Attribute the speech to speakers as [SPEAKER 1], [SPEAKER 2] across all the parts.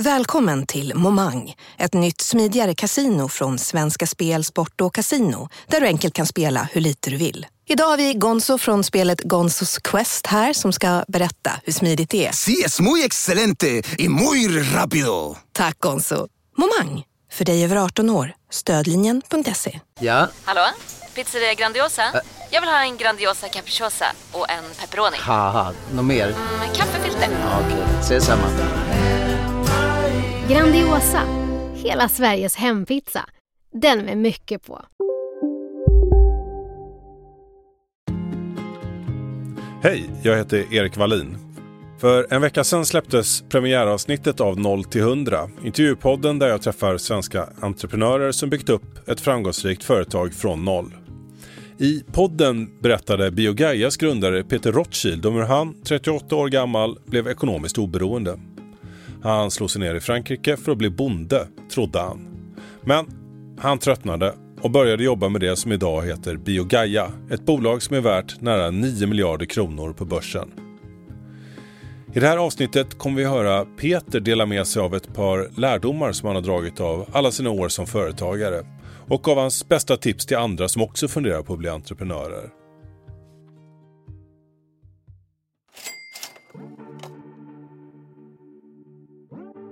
[SPEAKER 1] Välkommen till Momang, ett nytt smidigare casino från Svenska Spel, Sport och Casino där du enkelt kan spela hur lite du vill. Idag har vi Gonzo från spelet Gonzos Quest här som ska berätta hur smidigt det är.
[SPEAKER 2] Sí, es muy excelente y muy rápido.
[SPEAKER 1] Tack Gonzo. Momang, för dig över 18 år. Stödlinjen.se.
[SPEAKER 3] Ja,
[SPEAKER 4] Hallå? Pizzeria Grandiosa? Jag vill ha en Grandiosa capriciosa och en pepperoni.
[SPEAKER 3] något mer?
[SPEAKER 4] Med kaffefilter.
[SPEAKER 3] Ja, Okej, ses samma.
[SPEAKER 5] Grandiosa, hela Sveriges hempizza. Den med mycket på.
[SPEAKER 6] Hej, jag heter Erik Wallin. För en vecka sedan släpptes premiäravsnittet av 0 till 100, intervjupodden där jag träffar svenska entreprenörer som byggt upp ett framgångsrikt företag från noll. I podden berättade Biogaias grundare Peter Rothschild om hur han, 38 år gammal, blev ekonomiskt oberoende. Han slog sig ner i Frankrike för att bli bonde, trodde han. Men han tröttnade och började jobba med det som idag heter Biogaia, ett bolag som är värt nära 9 miljarder kronor på börsen. I det här avsnittet kommer vi höra Peter dela med sig av ett par lärdomar som han har dragit av alla sina år som företagare och av hans bästa tips till andra som också funderar på att bli entreprenörer.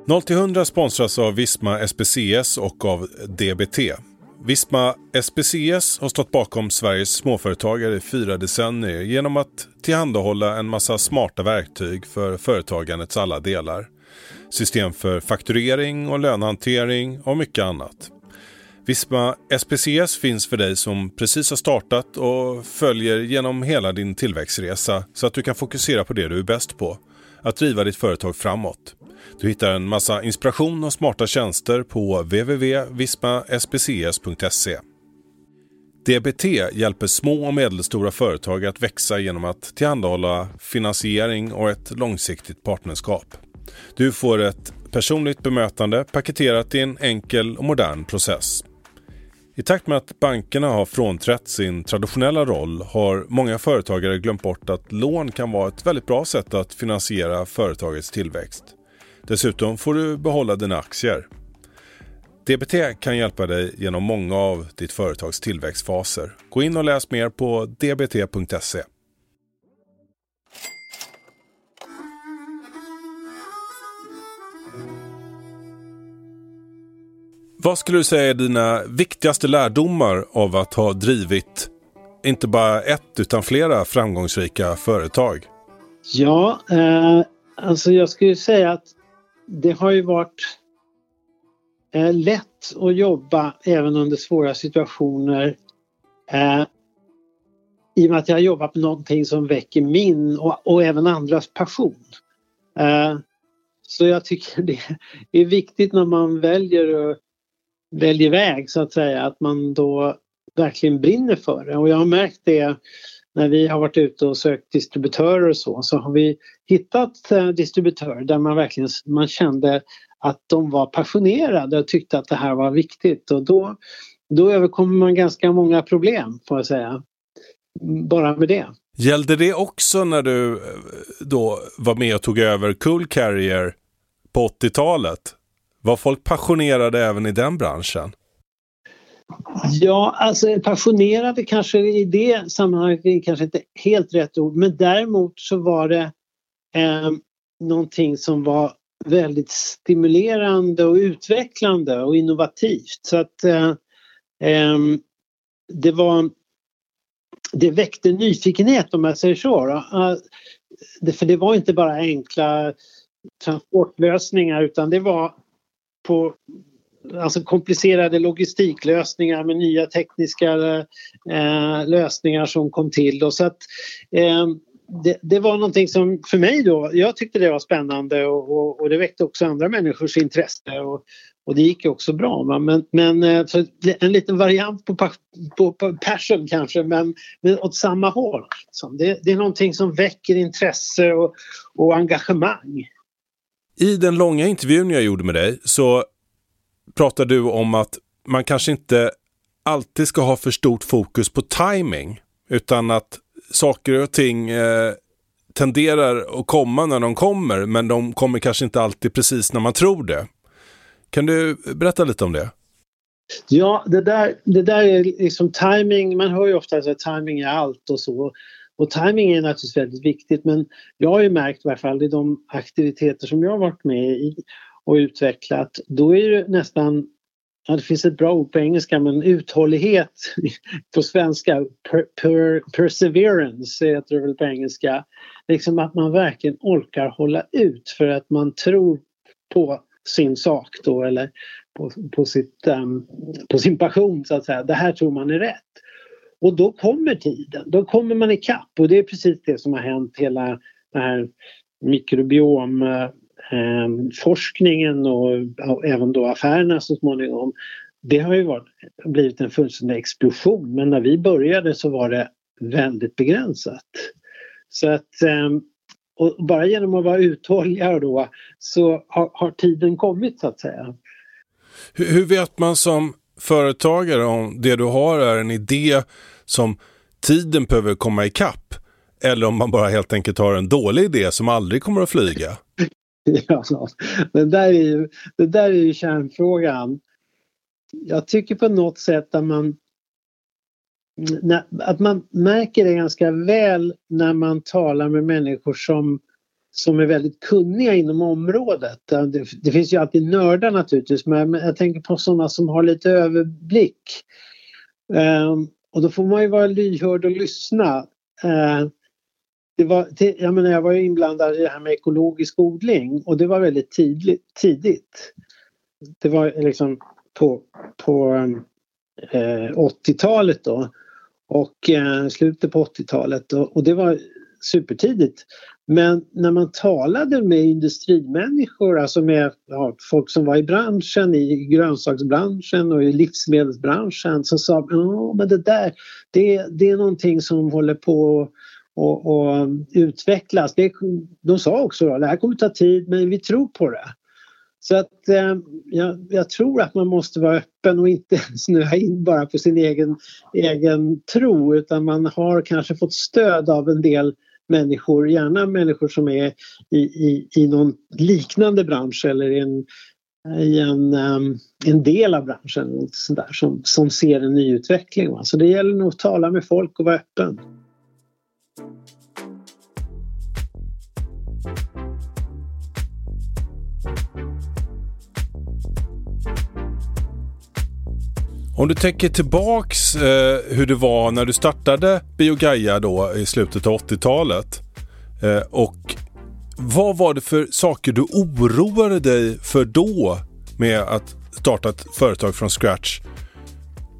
[SPEAKER 6] 0 till 100 sponsras av Visma SPCS och av DBT. Visma SPCS har stått bakom Sveriges småföretagare i fyra decennier genom att tillhandahålla en massa smarta verktyg för företagandets alla delar. System för fakturering och lönehantering och mycket annat. Visma SPCS finns för dig som precis har startat och följer genom hela din tillväxtresa så att du kan fokusera på det du är bäst på. Att driva ditt företag framåt. Du hittar en massa inspiration och smarta tjänster på www.vismaspcs.se. DBT hjälper små och medelstora företag att växa genom att tillhandahålla finansiering och ett långsiktigt partnerskap. Du får ett personligt bemötande paketerat i en enkel och modern process. I takt med att bankerna har frånträtt sin traditionella roll har många företagare glömt bort att lån kan vara ett väldigt bra sätt att finansiera företagets tillväxt. Dessutom får du behålla dina aktier. DBT kan hjälpa dig genom många av ditt företags tillväxtfaser. Gå in och läs mer på dbt.se. Vad skulle du säga är dina viktigaste lärdomar av att ha drivit inte bara ett utan flera framgångsrika företag?
[SPEAKER 7] Ja, eh, alltså jag skulle säga att det har ju varit eh, lätt att jobba även under svåra situationer. Eh, I och med att jag har jobbat med någonting som väcker min och, och även andras passion. Eh, så jag tycker det är viktigt när man väljer, väljer väg så att säga att man då verkligen brinner för det. Och jag har märkt det när vi har varit ute och sökt distributörer och så, så har vi hittat eh, distributörer där man verkligen man kände att de var passionerade och tyckte att det här var viktigt och då, då överkommer man ganska många problem får jag säga. Bara med det.
[SPEAKER 6] Gällde det också när du eh, då var med och tog över Cool Carrier på 80-talet? Var folk passionerade även i den branschen?
[SPEAKER 7] Ja, alltså passionerade kanske i det sammanhanget är kanske inte helt rätt ord men däremot så var det eh, någonting som var väldigt stimulerande och utvecklande och innovativt. Så att eh, eh, det var det väckte nyfikenhet om jag säger så. Då. Eh, för det var inte bara enkla transportlösningar utan det var på alltså komplicerade logistiklösningar med nya tekniska eh, lösningar som kom till. Då. så att, eh, det, det, var någonting som för mig då, jag tyckte det var spännande och, och, och, det väckte också andra människors intresse. Och, och det gick ju också bra. Va? Men, men eh, en liten variant på, på, på passion kanske men, men åt samma håll. Det, det är någonting som väcker intresse och, och engagemang.
[SPEAKER 6] I den långa intervjun jag gjorde med dig så pratar du om att man kanske inte alltid ska ha för stort fokus på timing utan att saker och ting eh, tenderar att komma när de kommer men de kommer kanske inte alltid precis när man tror det. Kan du berätta lite om det?
[SPEAKER 7] Ja, det där, det där är liksom timing. Man hör ju ofta att timing är allt och så. Och timing är naturligtvis väldigt viktigt men jag har ju märkt i alla fall i de aktiviteter som jag har varit med i och utvecklat, då är det nästan Ja, det finns ett bra ord på engelska men uthållighet på svenska, per, per, perseverance heter det väl på engelska. Liksom att man verkligen orkar hålla ut för att man tror på sin sak då eller på, på, sitt, um, på sin passion så att säga. Det här tror man är rätt. Och då kommer tiden, då kommer man ikapp och det är precis det som har hänt hela den här mikrobiom eh, Ehm, och, och även då affärerna så småningom. Det har ju varit, blivit en fullständig explosion men när vi började så var det väldigt begränsat. Så att ehm, och bara genom att vara uthålliga då så har, har tiden kommit så att säga.
[SPEAKER 6] Hur, hur, vet man som företagare om det du har är en idé som tiden behöver komma ikapp? Eller om man bara helt enkelt har en dålig idé som aldrig kommer att flyga?
[SPEAKER 7] ja, det, där är ju, det där är ju kärnfrågan. Jag tycker på något sätt att man att man märker det ganska väl när man talar med människor som, som är väldigt kunniga inom området. Det, det finns ju alltid nördar naturligtvis men jag tänker på sådana som har lite överblick. Um, och då får man ju vara lyhörd och lyssna. Uh, det var, jag, menar, jag var ju inblandad i det här med ekologisk odling och det var väldigt tidigt. tidigt. Det var liksom på, på um, eh, 80-talet då och eh, slutet på 80-talet och, och, det var supertidigt. Men när man talade med industrimänniskor, alltså med ja, folk som var i branschen, i grönsaksbranschen och i livsmedelsbranschen så sa de men det där det, det är någonting som håller på och, och utvecklas. Det, de sa också att det här kommer ta tid men vi tror på det. Så att eh, jag, jag, tror att man måste vara öppen och inte snöa in bara på sin egen, egen tro utan man har kanske fått stöd av en del människor, gärna människor som är i, i, i någon liknande bransch eller i en, i en, um, en del av branschen sådär, som, som ser en nyutveckling. Va? Så det gäller nog att tala med folk och vara öppen.
[SPEAKER 6] Om du tänker tillbaks eh, hur det var när du startade Biogaia då i slutet av 80-talet. Eh, och vad var det för saker du oroade dig för då med att starta ett företag från scratch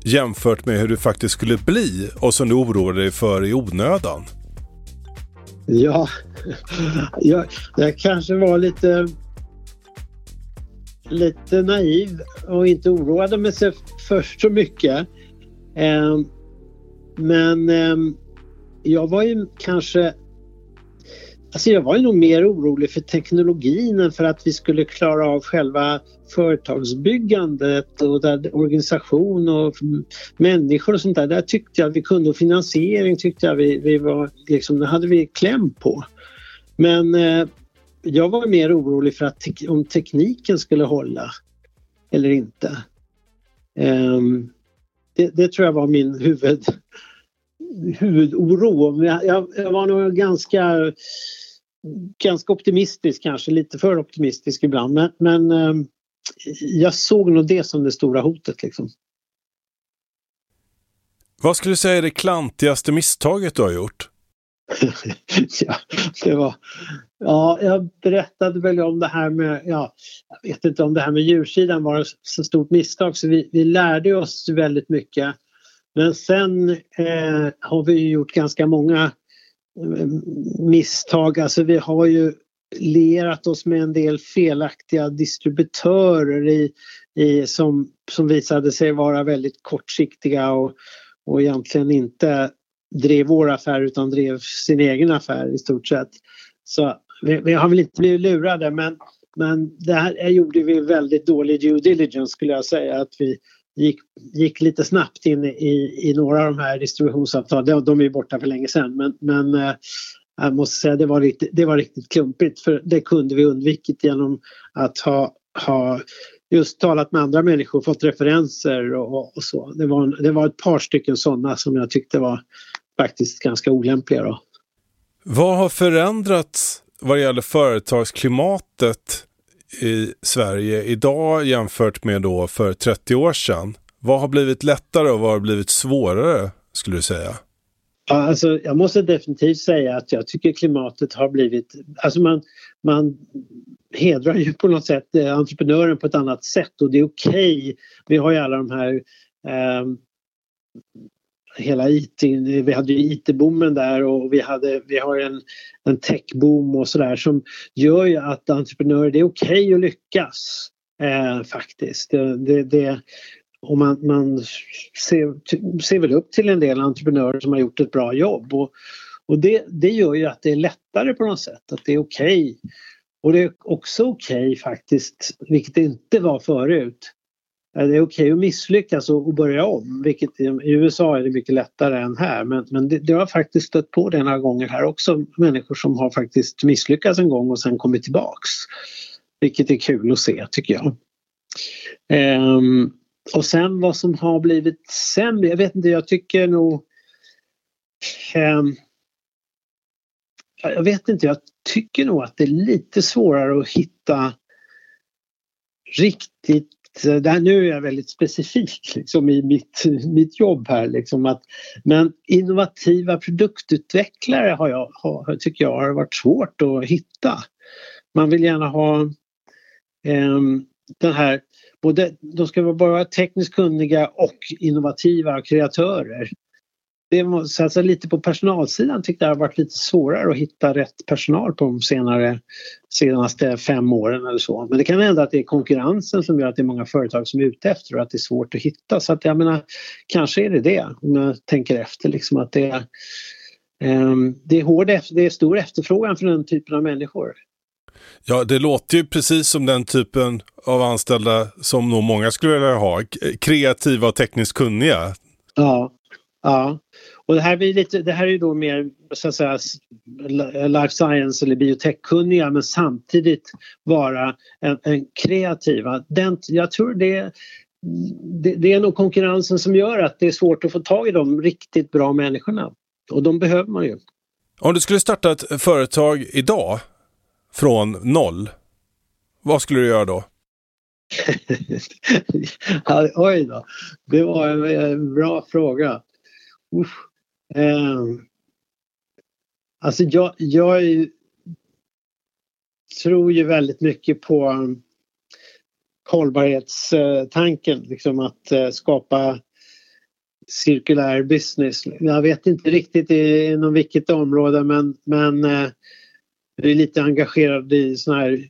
[SPEAKER 6] jämfört med hur det faktiskt skulle bli och som du oroade dig för i onödan?
[SPEAKER 7] Ja, jag, jag kanske var lite lite naiv och inte oroade mig för så mycket. Ehm, men ehm, jag var ju kanske Alltså jag var ju nog mer orolig för teknologin än för att vi skulle klara av själva företagsbyggandet och där organisation och människor och sånt där. Där tyckte jag vi kunde och finansiering tyckte jag vi, vi var liksom, det hade vi kläm på. Men eh, jag var mer orolig för att te om tekniken skulle hålla eller inte. Um, det, det, tror jag var min huvud, huvudoro. Jag, jag, jag, var nog ganska, ganska optimistisk kanske, lite för optimistisk ibland. Men, men um, jag såg nog det som det stora hotet. Liksom.
[SPEAKER 6] Vad skulle du säga är det klantigaste misstaget du har gjort?
[SPEAKER 7] ja, det var, ja, jag berättade väl om det här med, ja, jag vet inte om det här med djursidan var ett så stort misstag så vi, vi lärde oss väldigt mycket. Men sen eh, har vi gjort ganska många Eh, misstag, alltså vi har ju lierat oss med en del felaktiga distributörer i, i, som, som visade sig vara väldigt kortsiktiga och, och egentligen inte drev vår affär utan drev sin egen affär i stort sett. Så vi, vi har väl inte blivit lurade men, men det här gjorde vi väldigt dålig due diligence skulle jag säga. Att vi gick, gick lite snabbt in i, i några av de här distributionsavtalen. De är borta för länge sedan men, men eh, jag måste säga det var, riktigt, det var riktigt klumpigt för det kunde vi undvikit genom att ha, ha just talat med andra människor, fått referenser och, och så. Det var, det var ett par stycken sådana som jag tyckte var faktiskt ganska olämpliga. Då.
[SPEAKER 6] Vad har förändrats vad gäller företagsklimatet i Sverige idag jämfört med då för 30 år sedan? Vad har blivit lättare och vad har blivit svårare skulle du säga?
[SPEAKER 7] Alltså, jag måste definitivt säga att jag tycker klimatet har blivit... Alltså man, man hedrar ju på något sätt eh, entreprenören på ett annat sätt och det är okej. Okay. Vi har ju alla de här eh, hela IT, vi hade ju IT-boomen där och vi, hade, vi har en, en tech-boom och sådär som gör ju att entreprenörer, det är okej okay att lyckas eh, faktiskt. Det, det, det, och man, man ser, ser väl upp till en del entreprenörer som har gjort ett bra jobb och, och det, det gör ju att det är lättare på något sätt, att det är okej. Okay. Och det är också okej okay, faktiskt, vilket det inte var förut, det är okej okay att misslyckas och, börja om, vilket i, USA är det mycket lättare än här. Men, men det, det, har faktiskt stött på det några gånger här också, människor som har faktiskt misslyckats en gång och sen kommit tillbaks. Vilket är kul att se tycker jag. Um, och sen vad som har blivit sämre, jag vet inte, jag tycker nog Um, jag vet inte, jag tycker nog att det är lite svårare att hitta riktigt Eh, där nu är jag väldigt specifik liksom, i mitt, mitt jobb här. Liksom, att, men innovativa produktutvecklare har jag, har, tycker jag har varit svårt att hitta. Man vill gärna ha eh, den här, både, de ska vara tekniskt kunniga och innovativa kreatörer det måste satsa lite på personalsidan tyckte jag har varit lite svårare att hitta rätt personal på de senare, senaste fem åren eller så. Men det kan hända att det är konkurrensen som gör att det är många företag som är ute efter och att det är svårt att hitta. Så att jag menar, kanske är det det om jag tänker efter liksom att det är, um, det är, hård, det är stor efterfrågan för den typen av människor.
[SPEAKER 6] Ja, det låter ju precis som den typen av anställda som nog många skulle vilja ha. Kreativa och tekniskt kunniga.
[SPEAKER 7] Ja, ja. Och det här, blir lite, det här är ju då mer så att säga, life science eller biotechkunniga men samtidigt vara en, en kreativa. Den, jag tror det, det, det är nog konkurrensen som gör att det är svårt att få tag i de riktigt bra människorna. Och de behöver man ju.
[SPEAKER 6] Om du skulle starta ett företag idag från noll, vad skulle du göra då?
[SPEAKER 7] Oj då, det var en bra fråga. Usch. Eh, alltså jag, jag är, tror ju väldigt mycket på hållbarhetstanken, liksom att eh, skapa cirkulär business. Jag vet inte riktigt inom vilket område men, men eh, jag är lite engagerad i sån här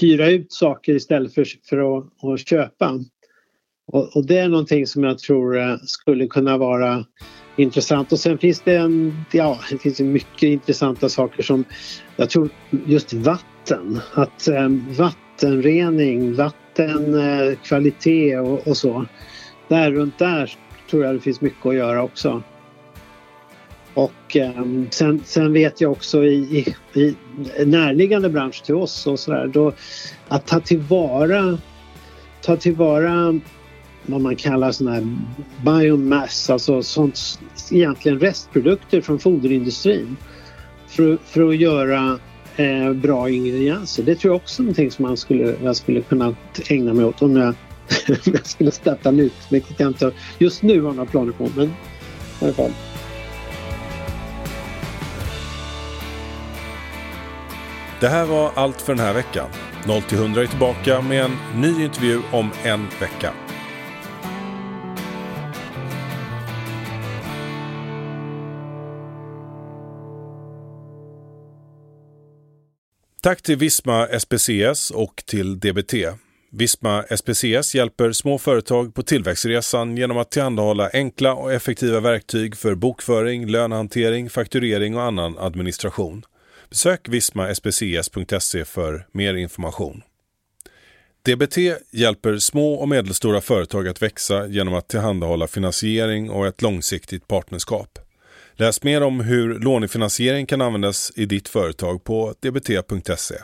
[SPEAKER 7] hyra ut saker istället för, för att, att köpa. Och, och, det är någonting som jag tror eh, skulle kunna vara intressant. Och sen finns det, en, ja, det finns mycket intressanta saker som jag tror just vatten. Att eh, vattenrening, vattenkvalitet eh, och, och, så. Där runt där tror jag det finns mycket att göra också. Och eh, sen, sen, vet jag också i, i, i närliggande bransch till oss och sådär att ta tillvara ta tillvara vad man kallar sån här biomass, alltså sånt, egentligen restprodukter från foderindustrin för, för att göra eh, bra ingredienser. Det tror jag också är någonting som man skulle, jag skulle kunna ägna mig åt om jag, om jag skulle starta nytt, vilket jag inte just nu har några planer på. Men i alla fall.
[SPEAKER 6] Det här var allt för den här veckan. 0-100 är tillbaka med en ny intervju om en vecka. Tack till Visma SPCS och till DBT. Visma SPCS hjälper små företag på tillväxtresan genom att tillhandahålla enkla och effektiva verktyg för bokföring, lönehantering, fakturering och annan administration. Besök vismaspcs.se för mer information. DBT hjälper små och medelstora företag att växa genom att tillhandahålla finansiering och ett långsiktigt partnerskap. Läs mer om hur lånefinansiering kan användas i ditt företag på dbt.se.